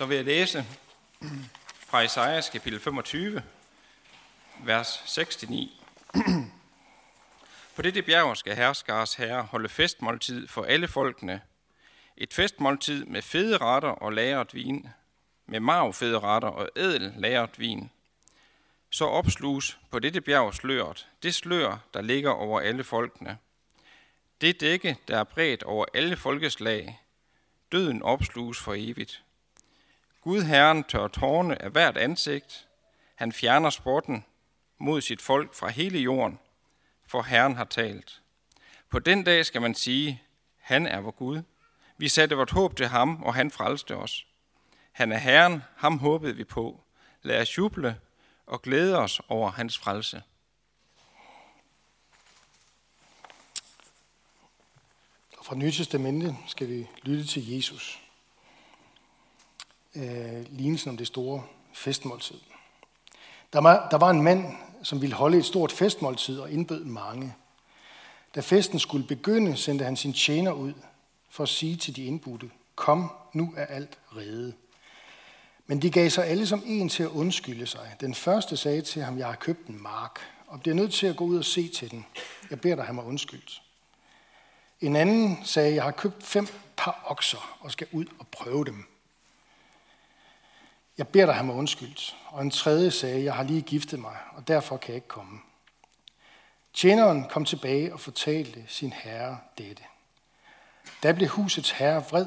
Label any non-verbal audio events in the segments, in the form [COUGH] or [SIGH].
Så vil jeg læse fra Isaias kapitel 25, vers 6-9. På dette bjerg skal herskars herre holde festmåltid for alle folkene. Et festmåltid med fede retter og lagret vin, med marvfede retter og ædel lagret vin. Så opsluges på dette bjerg sløret, det slør, der ligger over alle folkene. Det dække, der er bredt over alle folkeslag, døden opsluges for evigt. Gud Herren tør tårne af hvert ansigt. Han fjerner sporten mod sit folk fra hele jorden, for Herren har talt. På den dag skal man sige, han er vor Gud. Vi satte vort håb til ham, og han frelste os. Han er Herren, ham håbede vi på. Lad os juble og glæde os over hans frelse. Fra Nye Testamente skal vi lytte til Jesus. Øh, lignelsen om det store festmåltid. Der var, der var en mand, som ville holde et stort festmåltid og indbød mange. Da festen skulle begynde, sendte han sin tjener ud for at sige til de indbudte, kom, nu er alt rede. Men de gav sig alle som en til at undskylde sig. Den første sagde til ham, jeg har købt en mark, og bliver nødt til at gå ud og se til den. Jeg beder dig have mig undskyldt. En anden sagde, jeg har købt fem par okser og skal ud og prøve dem. Jeg beder dig have mig undskyldt. Og en tredje sagde, jeg har lige giftet mig, og derfor kan jeg ikke komme. Tjeneren kom tilbage og fortalte sin herre dette. Da blev husets herre vred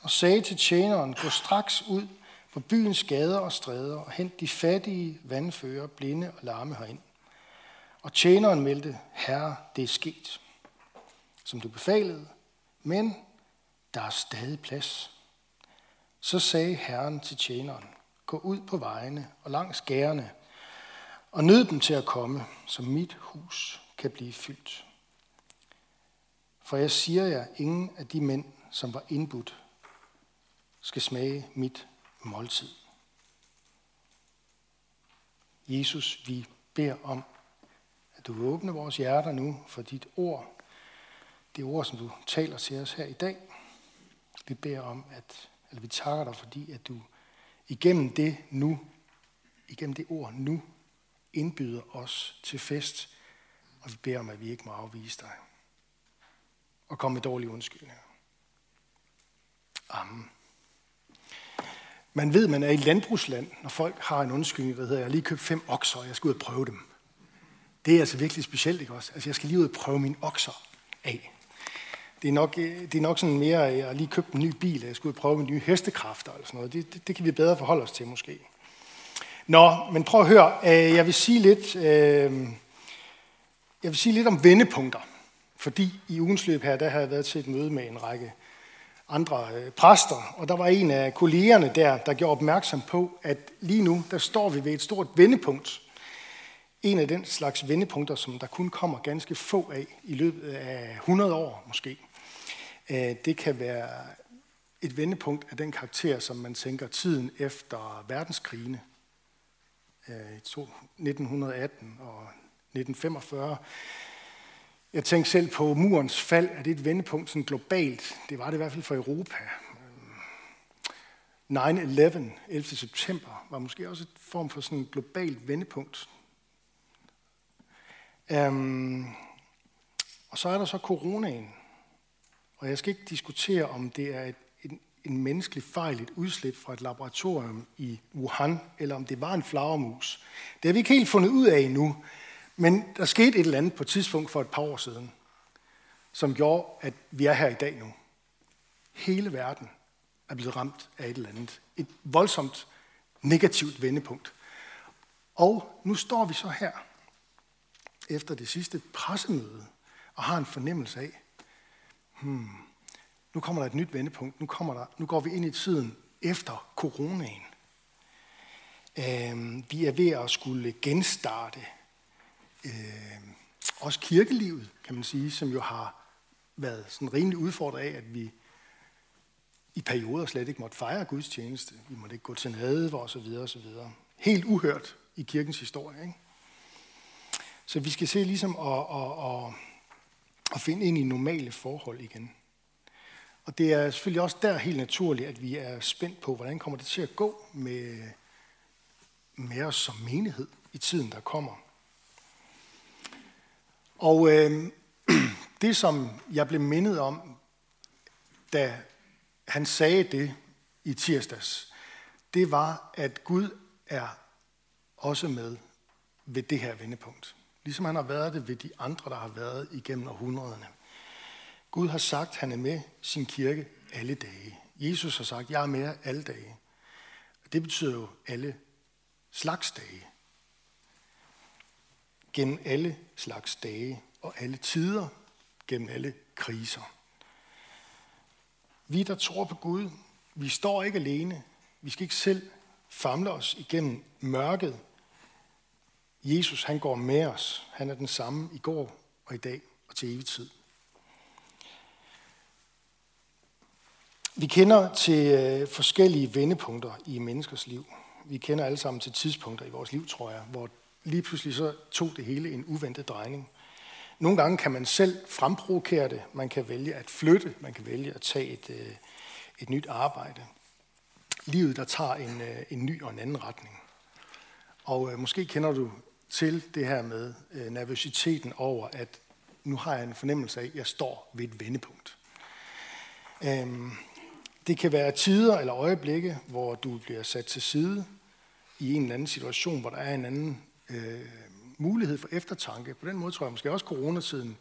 og sagde til tjeneren, gå straks ud på byens gader og stræder og hent de fattige, vandfører, blinde og larme herind. Og tjeneren meldte, herre, det er sket, som du befalede, men der er stadig plads. Så sagde Herren til tjeneren, gå ud på vejene og langs gærene, og nød dem til at komme, så mit hus kan blive fyldt. For jeg siger jer, ingen af de mænd, som var indbudt, skal smage mit måltid. Jesus, vi beder om, at du åbner vores hjerter nu for dit ord. Det ord, som du taler til os her i dag. Vi beder om, at, eller vi takker dig, fordi at du igennem det nu, igennem det ord nu, indbyder os til fest, og vi beder om, at vi ikke må afvise dig og komme med dårlige undskyldninger. Amen. Man ved, man er i landbrugsland, når folk har en undskyldning, der hedder, jeg har lige købt fem okser, og jeg skal ud og prøve dem. Det er altså virkelig specielt, ikke også? Altså, jeg skal lige ud og prøve mine okser af. Det er nok, øh, det er nok sådan mere, øh, jeg lige købt en ny bil, og jeg skulle prøve med nye hestekræfter, eller sådan noget. Det, det, det kan vi bedre forholde os til, måske. Nå, men prøv at høre. Jeg vil sige lidt, øh, jeg vil sige lidt om vendepunkter. Fordi i ugens løb her, der har jeg været til et møde med en række andre præster, og der var en af kollegerne der, der gjorde opmærksom på, at lige nu, der står vi ved et stort vendepunkt. En af den slags vendepunkter, som der kun kommer ganske få af i løbet af 100 år måske. Øh, det kan være et vendepunkt af den karakter, som man tænker tiden efter verdenskrigene. Øh, 1918 og 1945 jeg tænkte selv på murens fald. Er det et vendepunkt sådan globalt? Det var det i hvert fald for Europa. Øhm, 9-11, 11. september, var måske også et form for sådan et globalt vendepunkt. Um, og så er der så coronaen. Og jeg skal ikke diskutere, om det er et, en, en menneskelig fejl, et udslip fra et laboratorium i Wuhan, eller om det var en flagermus. Det har vi ikke helt fundet ud af endnu. Men der skete et eller andet på et tidspunkt for et par år siden, som gjorde, at vi er her i dag nu. Hele verden er blevet ramt af et eller andet. Et voldsomt negativt vendepunkt. Og nu står vi så her, efter det sidste pressemøde, og har en fornemmelse af, hmm, nu kommer der et nyt vendepunkt. Nu, kommer der, nu går vi ind i tiden efter coronaen. Øh, vi er ved at skulle genstarte øh, også kirkelivet, kan man sige, som jo har været sådan rimelig udfordret af, at vi i perioder slet ikke måtte fejre gudstjeneste. Vi måtte ikke gå til nadver og så videre og så videre. Helt uhørt i kirkens historie. Ikke? Så vi skal se ligesom at, at, at, at finde ind i normale forhold igen. Og det er selvfølgelig også der helt naturligt, at vi er spændt på, hvordan kommer det til at gå med, med os som menighed i tiden, der kommer. Og øh, [CLEARS THROAT] det, som jeg blev mindet om, da han sagde det i tirsdags, det var, at Gud er også med ved det her vendepunkt. Ligesom han har været det ved de andre, der har været igennem århundrederne. Gud har sagt, at han er med sin kirke alle dage. Jesus har sagt, jeg er med alle dage. Det betyder jo alle slags dage. Gennem alle slags dage og alle tider, gennem alle kriser. Vi, der tror på Gud, vi står ikke alene. Vi skal ikke selv famle os igennem mørket. Jesus, han går med os. Han er den samme i går og i dag og til evig tid. Vi kender til øh, forskellige vendepunkter i menneskers liv. Vi kender alle sammen til tidspunkter i vores liv, tror jeg, hvor lige pludselig så tog det hele en uventet drejning. Nogle gange kan man selv fremprovokere det. Man kan vælge at flytte. Man kan vælge at tage et, øh, et nyt arbejde. Livet, der tager en, øh, en ny og en anden retning. Og øh, måske kender du til det her med øh, nervøsiteten over, at nu har jeg en fornemmelse af, at jeg står ved et vendepunkt. Øhm, det kan være tider eller øjeblikke, hvor du bliver sat til side i en eller anden situation, hvor der er en anden øh, mulighed for eftertanke. På den måde tror jeg måske også, at coronatiden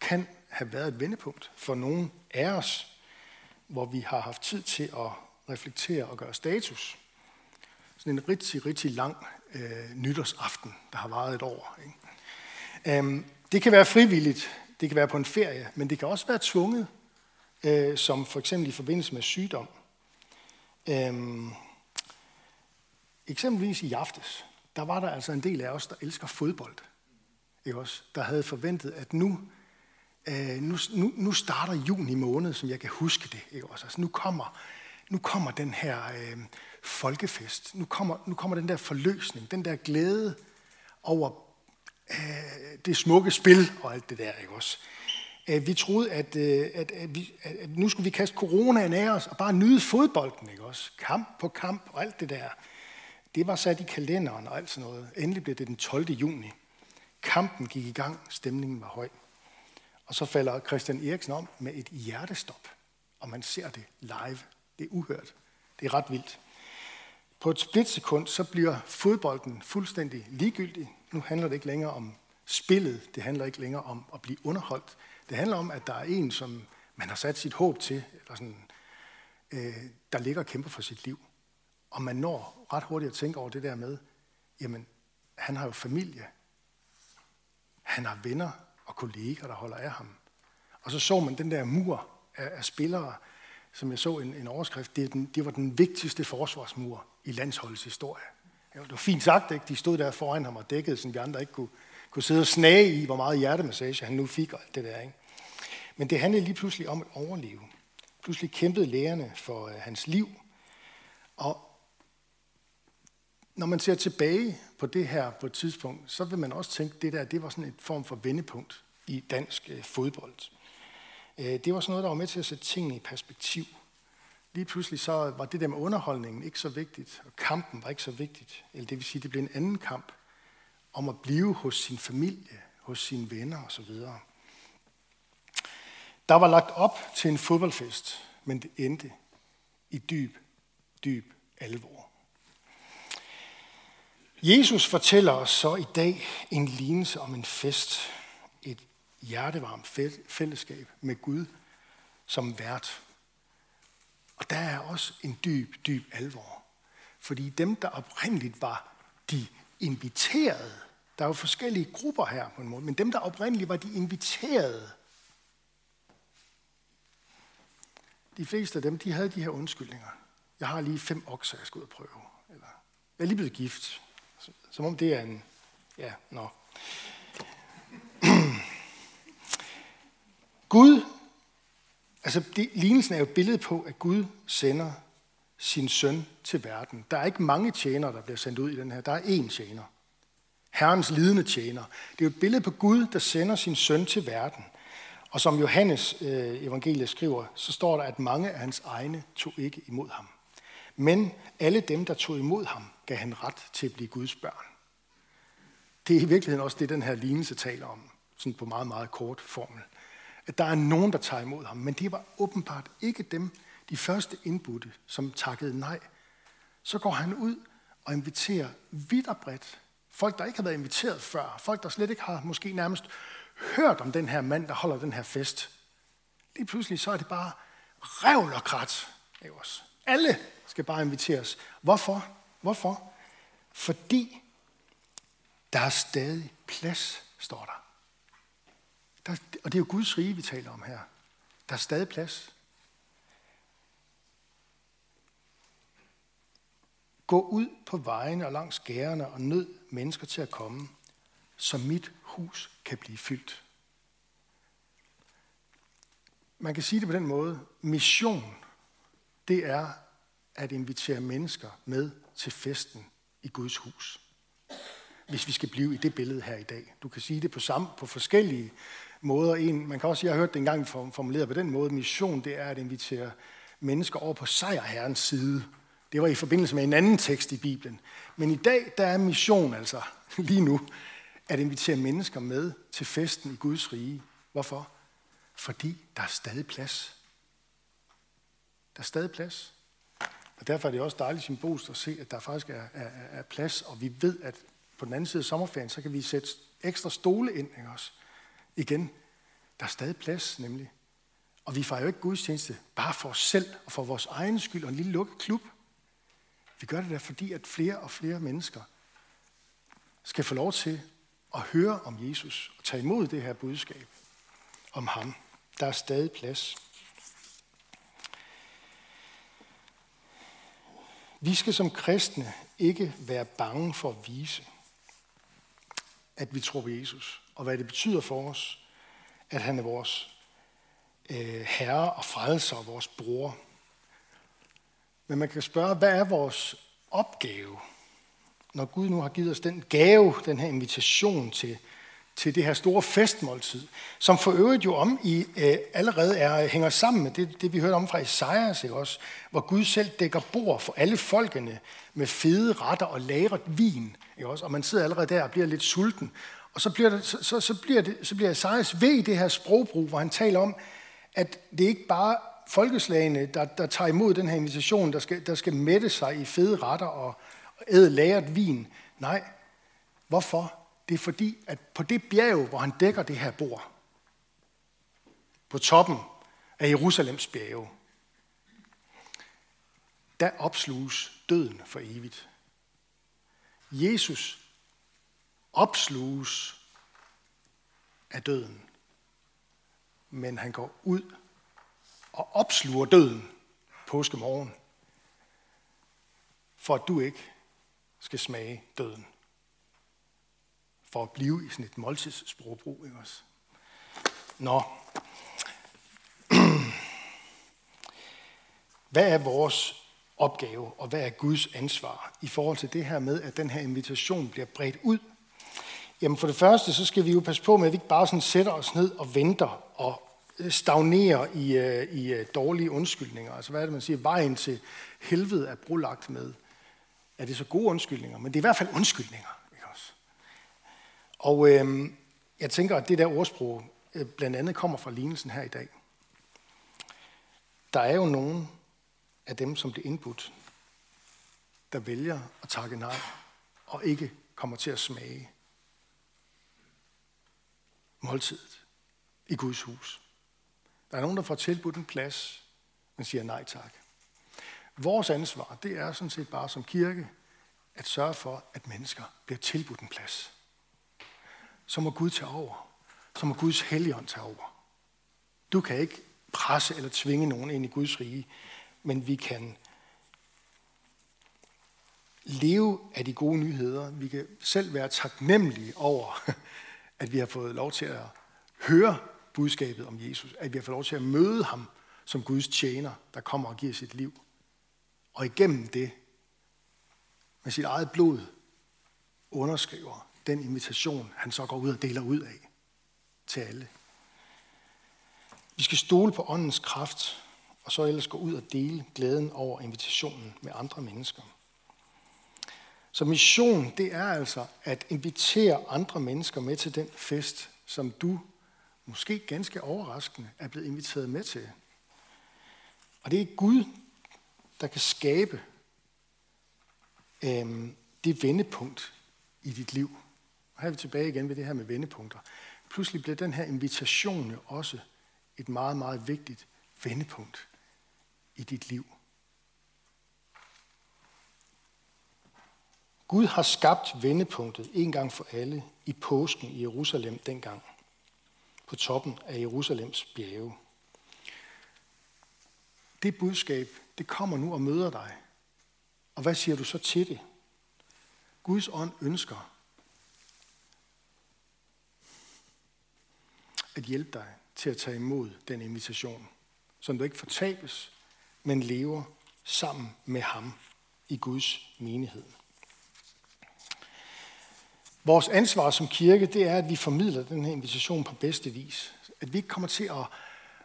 kan have været et vendepunkt for nogen af os, hvor vi har haft tid til at reflektere og gøre status. Sådan en rigtig, rigtig lang øh, nytårsaften, der har varet et år. Ikke? Øhm, det kan være frivilligt, det kan være på en ferie, men det kan også være tvunget, øh, som for eksempel i forbindelse med sygdom. Øhm, eksempelvis i aftes, der var der altså en del af os, der elsker fodbold. Ikke også? Der havde forventet, at nu, øh, nu, nu, nu starter juni måned, som jeg kan huske det. Ikke også? Altså, nu, kommer, nu kommer den her øh, folkefest. Nu kommer, nu kommer den der forløsning, den der glæde over øh, det smukke spil og alt det der. Ikke også? Øh, vi troede, at, øh, at, at, vi, at nu skulle vi kaste coronaen af os og bare nyde fodbolden. Ikke også? Kamp på kamp og alt det der. Det var sat i kalenderen og alt sådan noget. Endelig blev det den 12. juni. Kampen gik i gang, stemningen var høj. Og så falder Christian Eriksen om med et hjertestop, og man ser det live. Det er uhørt. Det er ret vildt. På et splitsekund, så bliver fodbolden fuldstændig ligegyldig. Nu handler det ikke længere om spillet. Det handler ikke længere om at blive underholdt. Det handler om, at der er en, som man har sat sit håb til, eller sådan, øh, der ligger og kæmper for sit liv. Og man når ret hurtigt at tænke over det der med, jamen, han har jo familie. Han har venner og kolleger, der holder af ham. Og så så man den der mur af, af spillere, som jeg så en, en overskrift, det, den, det var den vigtigste forsvarsmur i landsholdets historie. Det var fint sagt, ikke? De stod der foran ham og dækkede, så vi andre ikke kunne, kunne sidde og snage i, hvor meget hjertemassage han nu fik og alt det der. Ikke? Men det handlede lige pludselig om at overleve. Pludselig kæmpede lægerne for uh, hans liv. Og når man ser tilbage på det her på et tidspunkt, så vil man også tænke, at det der det var sådan en form for vendepunkt i dansk uh, fodbold. Uh, det var sådan noget, der var med til at sætte tingene i perspektiv. Lige pludselig så var det der med underholdningen ikke så vigtigt, og kampen var ikke så vigtigt. Eller det vil sige, det blev en anden kamp om at blive hos sin familie, hos sine venner osv. Der var lagt op til en fodboldfest, men det endte i dyb, dyb alvor. Jesus fortæller os så i dag en lignelse om en fest, et hjertevarmt fællesskab med Gud som vært. Og der er også en dyb, dyb alvor. Fordi dem, der oprindeligt var de inviterede, der er jo forskellige grupper her på en måde, men dem, der oprindeligt var de inviterede, de fleste af dem, de havde de her undskyldninger. Jeg har lige fem okser, jeg skal ud og prøve. Eller, jeg er lige blevet gift. Som om det er en... Ja, nå. [CLEARS THROAT] Gud, altså det, lignelsen er jo et billede på, at Gud sender sin søn til verden. Der er ikke mange tjenere, der bliver sendt ud i den her. Der er én tjener. Herrens lidende tjener. Det er jo et billede på Gud, der sender sin søn til verden. Og som Johannes øh, evangeliet skriver, så står der, at mange af hans egne tog ikke imod ham. Men alle dem, der tog imod ham, gav han ret til at blive Guds børn. Det er i virkeligheden også det, den her lignelse taler om, sådan på meget, meget kort formel. At der er nogen, der tager imod ham, men det var åbenbart ikke dem, de første indbudte, som takkede nej. Så går han ud og inviterer vidt og bredt. Folk, der ikke har været inviteret før. Folk, der slet ikke har måske nærmest hørt om den her mand, der holder den her fest. Lige pludselig så er det bare revl og krat. Ikke også? Alle skal bare inviteres. Hvorfor? Hvorfor? Fordi der er stadig plads, står der der. Og det er jo Guds rige, vi taler om her. Der er stadig plads. Gå ud på vejene og langs gærene og nød mennesker til at komme, så mit hus kan blive fyldt. Man kan sige det på den måde. Mission, det er at invitere mennesker med til festen i Guds hus. Hvis vi skal blive i det billede her i dag. Du kan sige det på, samme, på forskellige måder. En, man kan også, jeg har hørt det engang formuleret på den måde, mission det er at invitere mennesker over på sejrherrens side. Det var i forbindelse med en anden tekst i Bibelen. Men i dag, der er mission altså [LAUGHS] lige nu, at invitere mennesker med til festen i Guds rige. Hvorfor? Fordi der er stadig plads. Der er stadig plads. Og derfor er det også dejligt symbolsk at se, at der faktisk er, er, er plads, og vi ved, at på den anden side af sommerferien, så kan vi sætte ekstra stole ind ikke også? Igen, der er stadig plads nemlig. Og vi fejrer jo ikke gudstjeneste bare for os selv og for vores egen skyld og en lille lukket klub. Vi gør det der, fordi at flere og flere mennesker skal få lov til at høre om Jesus og tage imod det her budskab om ham. Der er stadig plads. Vi skal som kristne ikke være bange for at vise, at vi tror på Jesus, og hvad det betyder for os, at han er vores øh, herre og frelser og vores bror. Men man kan spørge, hvad er vores opgave, når Gud nu har givet os den gave, den her invitation til til det her store festmåltid, som for øvrigt jo om i øh, allerede er, hænger sammen med det, det, vi hørte om fra Isaias, ikke også? hvor Gud selv dækker bord for alle folkene med fede retter og lagret vin. Ikke også? Og man sidder allerede der og bliver lidt sulten. Og så bliver, det, så, så, så bliver, det, så bliver Isaias ved i det her sprogbrug, hvor han taler om, at det ikke bare folkeslagene, der, der tager imod den her invitation, der skal, der skal mætte sig i fede retter og, og æde lagret vin. Nej, hvorfor? Det er fordi, at på det bjerg, hvor han dækker det her bord, på toppen af Jerusalems bjerge, der opsluges døden for evigt. Jesus opsluges af døden, men han går ud og opsluger døden påskemorgen, for at du ikke skal smage døden for at blive i sådan et måltidssprogbrug. Ikke også? Nå. [CLEARS THROAT] Hvad er vores opgave, og hvad er Guds ansvar i forhold til det her med, at den her invitation bliver bredt ud? Jamen for det første, så skal vi jo passe på med, at vi ikke bare sådan sætter os ned og venter og øh, stagnerer i, øh, i øh, dårlige undskyldninger. Altså hvad er det, man siger? Vejen til helvede er brolagt med. Er det så gode undskyldninger? Men det er i hvert fald undskyldninger. Ikke også? Og øhm, jeg tænker, at det der ordsprog øh, blandt andet kommer fra lignelsen her i dag. Der er jo nogen af dem, som bliver indbudt, der vælger at takke nej og ikke kommer til at smage måltidet i Guds hus. Der er nogen, der får tilbudt en plads, men siger nej tak. Vores ansvar, det er sådan set bare som kirke at sørge for, at mennesker bliver tilbudt en plads så må Gud tage over. Så må Guds helligånd tage over. Du kan ikke presse eller tvinge nogen ind i Guds rige, men vi kan leve af de gode nyheder. Vi kan selv være taknemmelige over, at vi har fået lov til at høre budskabet om Jesus. At vi har fået lov til at møde ham som Guds tjener, der kommer og giver sit liv. Og igennem det, med sit eget blod, underskriver den invitation, han så går ud og deler ud af til alle. Vi skal stole på åndens kraft, og så ellers gå ud og dele glæden over invitationen med andre mennesker. Så mission, det er altså at invitere andre mennesker med til den fest, som du måske ganske overraskende er blevet inviteret med til. Og det er Gud, der kan skabe øhm, det vendepunkt i dit liv. Og her er vi tilbage igen ved det her med vendepunkter. Pludselig bliver den her invitation jo også et meget, meget vigtigt vendepunkt i dit liv. Gud har skabt vendepunktet en gang for alle i påsken i Jerusalem dengang, på toppen af Jerusalems bjerge. Det budskab, det kommer nu og møder dig. Og hvad siger du så til det? Guds ånd ønsker at hjælpe dig til at tage imod den invitation, så du ikke fortabes, men lever sammen med ham i Guds menighed. Vores ansvar som kirke, det er, at vi formidler den her invitation på bedste vis. At vi ikke kommer til at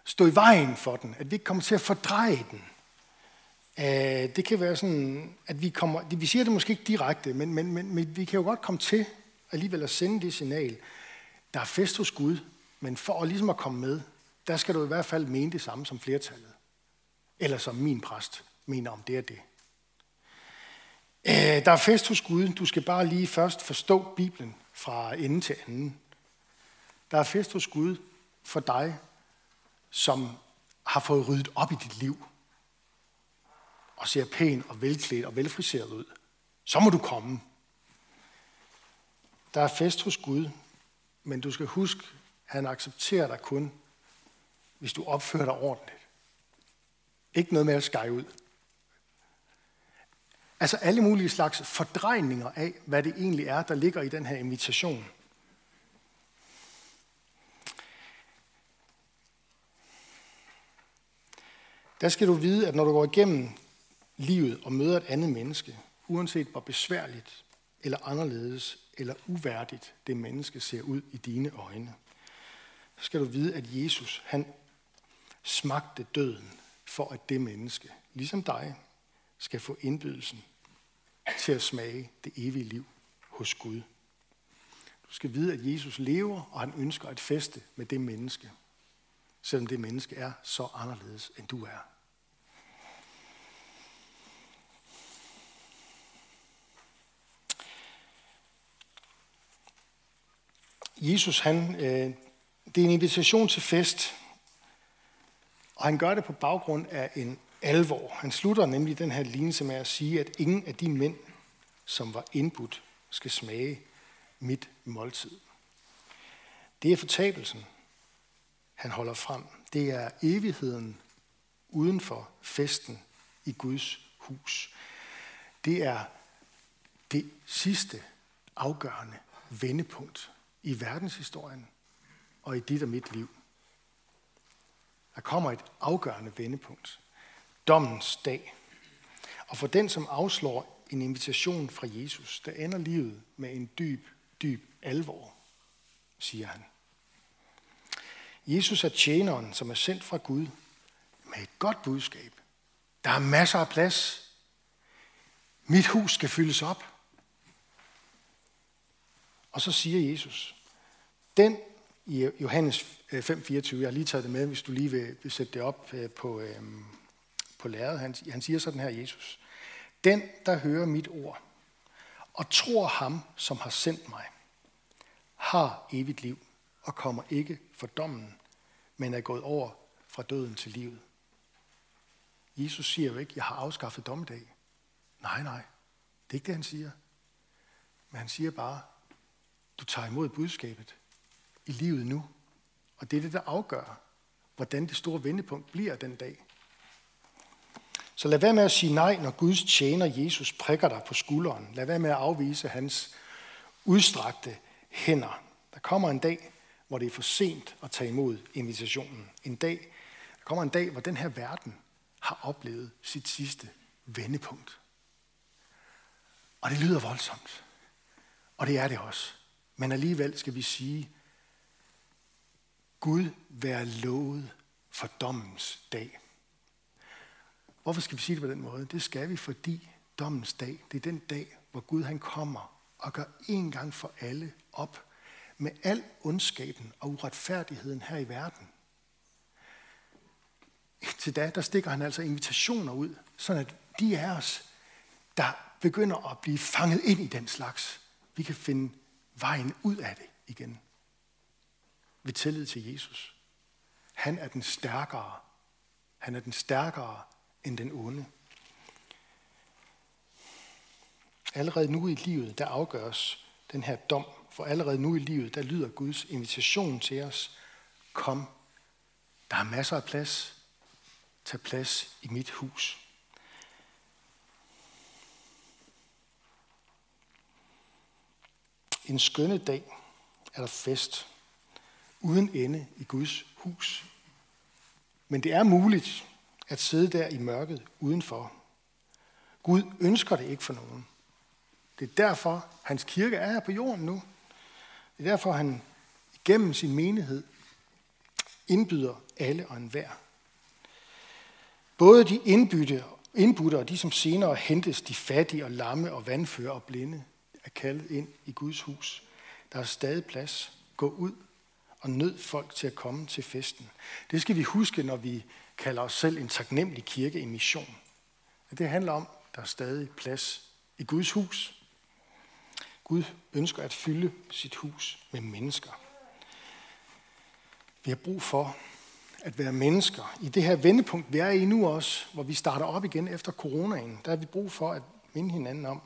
stå i vejen for den. At vi ikke kommer til at fordreje den. Øh, det kan være sådan, at vi kommer, vi siger det måske ikke direkte, men, men, men, men vi kan jo godt komme til alligevel at sende det signal. Der er fest hos Gud, men for at ligesom at komme med, der skal du i hvert fald mene det samme som flertallet. Eller som min præst mener om det og det. Øh, der er fest hos Gud. Du skal bare lige først forstå Bibelen fra ende til anden. Der er fest hos Gud for dig, som har fået ryddet op i dit liv og ser pæn og velklædt og velfriseret ud. Så må du komme. Der er fest hos Gud, men du skal huske, at han accepterer dig kun, hvis du opfører dig ordentligt. Ikke noget med at skære ud. Altså alle mulige slags fordrejninger af, hvad det egentlig er, der ligger i den her invitation. Der skal du vide, at når du går igennem livet og møder et andet menneske, uanset hvor besværligt eller anderledes eller uværdigt det menneske ser ud i dine øjne, så skal du vide, at Jesus, han smagte døden for at det menneske, ligesom dig, skal få indbydelsen til at smage det evige liv hos Gud. Du skal vide, at Jesus lever, og han ønsker at feste med det menneske, selvom det menneske er så anderledes, end du er. Jesus, han, øh, det er en invitation til fest, og han gør det på baggrund af en alvor. Han slutter nemlig den her lignelse med at sige, at ingen af de mænd, som var indbudt, skal smage mit måltid. Det er fortabelsen, han holder frem. Det er evigheden uden for festen i Guds hus. Det er det sidste afgørende vendepunkt i verdenshistorien og i dit og mit liv. Der kommer et afgørende vendepunkt. Dommens dag. Og for den, som afslår en invitation fra Jesus, der ender livet med en dyb, dyb alvor, siger han. Jesus er tjeneren, som er sendt fra Gud med et godt budskab. Der er masser af plads. Mit hus skal fyldes op. Og så siger Jesus, den i Johannes øh, 5:24, jeg har lige taget det med, hvis du lige vil, vil sætte det op øh, på, øh, på lærredet. Han, han siger sådan her, Jesus. Den, der hører mit ord og tror ham, som har sendt mig, har evigt liv og kommer ikke for dommen, men er gået over fra døden til livet. Jesus siger jo ikke, jeg har afskaffet dommedag. Nej, nej. Det er ikke det, han siger. Men han siger bare, du tager imod budskabet i livet nu. Og det er det, der afgør, hvordan det store vendepunkt bliver den dag. Så lad være med at sige nej, når Guds tjener Jesus prikker dig på skulderen. Lad være med at afvise hans udstrakte hænder. Der kommer en dag, hvor det er for sent at tage imod invitationen. En dag, der kommer en dag, hvor den her verden har oplevet sit sidste vendepunkt. Og det lyder voldsomt. Og det er det også. Men alligevel skal vi sige, Gud være lovet for dommens dag. Hvorfor skal vi sige det på den måde? Det skal vi, fordi dommens dag, det er den dag, hvor Gud han kommer og gør en gang for alle op med al ondskaben og uretfærdigheden her i verden. Til da, der stikker han altså invitationer ud, sådan at de af os, der begynder at blive fanget ind i den slags, vi kan finde vejen ud af det igen. Ved tillid til Jesus. Han er den stærkere. Han er den stærkere end den onde. Allerede nu i livet, der afgøres den her dom. For allerede nu i livet, der lyder Guds invitation til os. Kom, der er masser af plads. Tag plads i mit hus. En skønne dag er der fest, uden ende i Guds hus. Men det er muligt at sidde der i mørket udenfor. Gud ønsker det ikke for nogen. Det er derfor, hans kirke er her på jorden nu. Det er derfor, han gennem sin menighed indbyder alle og enhver. Både de indbytte, indbytte og de, som senere hentes, de fattige og lamme og vandfører og blinde, er kaldet ind i Guds hus. Der er stadig plads. Gå ud og nød folk til at komme til festen. Det skal vi huske, når vi kalder os selv en taknemmelig kirke i mission. Det handler om, at der er stadig plads i Guds hus. Gud ønsker at fylde sit hus med mennesker. Vi har brug for at være mennesker. I det her vendepunkt, vi er i nu også, hvor vi starter op igen efter coronaen, der har vi brug for at minde hinanden om,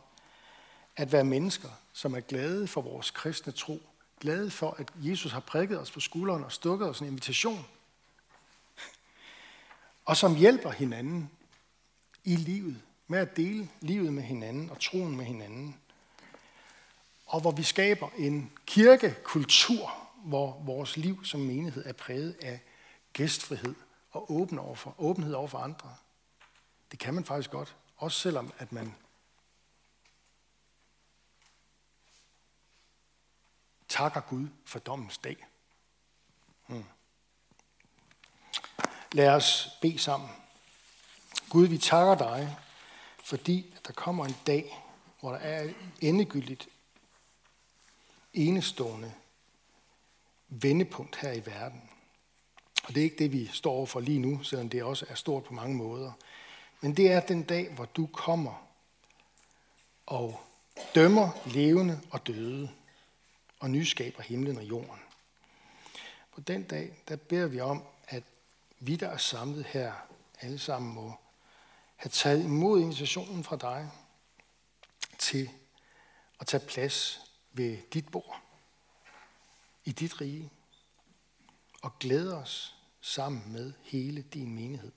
at være mennesker, som er glade for vores kristne tro. Glade for, at Jesus har prikket os på skulderen og stukket os en invitation. Og som hjælper hinanden i livet, med at dele livet med hinanden og troen med hinanden. Og hvor vi skaber en kirkekultur, hvor vores liv som menighed er præget af gæstfrihed og åben over for, åbenhed over for andre. Det kan man faktisk godt, også selvom at man takker Gud for dommens dag. Hmm. Lad os bede sammen. Gud, vi takker dig, fordi der kommer en dag, hvor der er et endegyldigt, enestående vendepunkt her i verden. Og det er ikke det, vi står overfor lige nu, selvom det også er stort på mange måder. Men det er den dag, hvor du kommer og dømmer levende og døde og nyskaber himlen og jorden. På den dag, der beder vi om, at vi, der er samlet her, alle sammen må have taget imod invitationen fra dig til at tage plads ved dit bord, i dit rige, og glæde os sammen med hele din menighed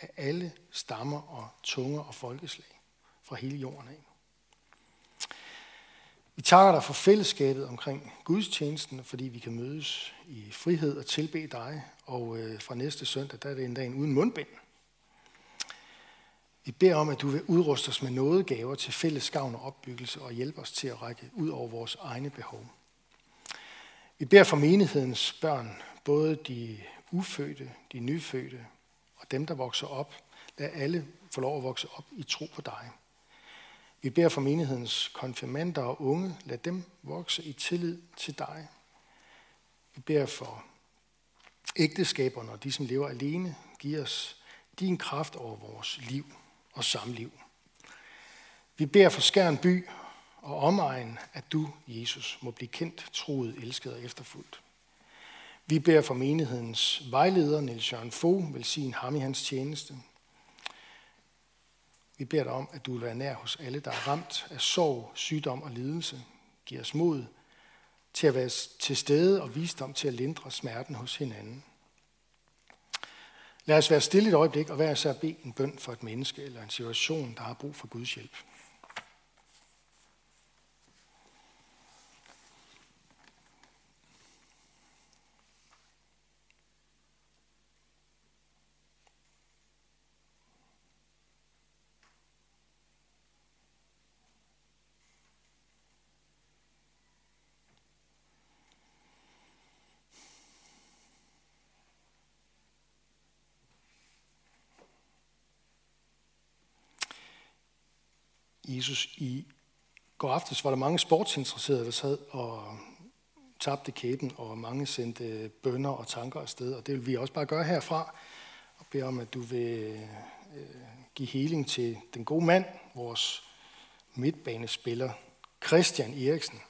af alle stammer og tunger og folkeslag fra hele jorden af. Vi takker dig for fællesskabet omkring gudstjenesten, fordi vi kan mødes i frihed og tilbe dig. Og øh, fra næste søndag, der er det en dag uden mundbind. Vi beder om, at du vil udruste os med noget gaver til fælles gavn og opbyggelse og hjælpe os til at række ud over vores egne behov. Vi beder for menighedens børn, både de ufødte, de nyfødte og dem, der vokser op. Lad alle få lov at vokse op i tro på dig. Vi beder for menighedens konfirmander og unge. Lad dem vokse i tillid til dig. Vi beder for ægteskaberne og de, som lever alene. Giv os din kraft over vores liv og samliv. Vi beder for Skærn by og omegn, at du, Jesus, må blive kendt, troet, elsket og efterfuldt. Vi beder for menighedens vejleder, Niels Jørgen Fogh, velsign ham i hans tjeneste. Vi beder dig om, at du vil være nær hos alle, der er ramt af sorg, sygdom og lidelse. Giv os mod til at være til stede og visdom til at lindre smerten hos hinanden. Lad os være stille et øjeblik og være så at bede en bøn for et menneske eller en situation, der har brug for Guds hjælp. Jesus, i går aftes var der mange sportsinteresserede, der sad og tabte kæben, og mange sendte bønder og tanker afsted, og det vil vi også bare gøre herfra, og bede om, at du vil øh, give healing til den gode mand, vores midtbanespiller, Christian Eriksen.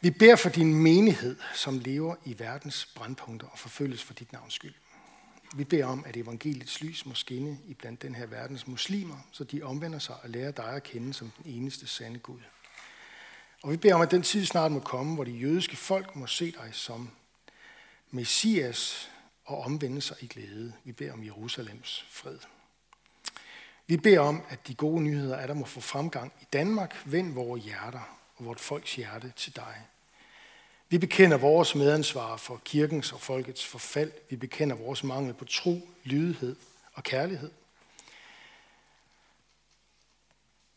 Vi beder for din menighed, som lever i verdens brandpunkter og forfølges for dit navns skyld. Vi beder om, at evangeliets lys må skinne i blandt den her verdens muslimer, så de omvender sig og lærer dig at kende som den eneste sande Gud. Og vi beder om, at den tid snart må komme, hvor de jødiske folk må se dig som Messias og omvende sig i glæde. Vi beder om Jerusalems fred. Vi beder om, at de gode nyheder er, der må få fremgang i Danmark. Vend vores hjerter og vort folks hjerte til dig. Vi bekender vores medansvar for kirkens og folkets forfald. Vi bekender vores mangel på tro, lydighed og kærlighed.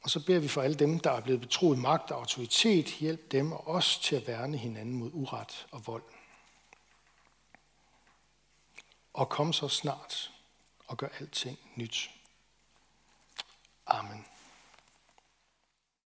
Og så beder vi for alle dem, der er blevet betroet magt og autoritet, hjælp dem og os til at værne hinanden mod uret og vold. Og kom så snart og gør alting nyt. Amen.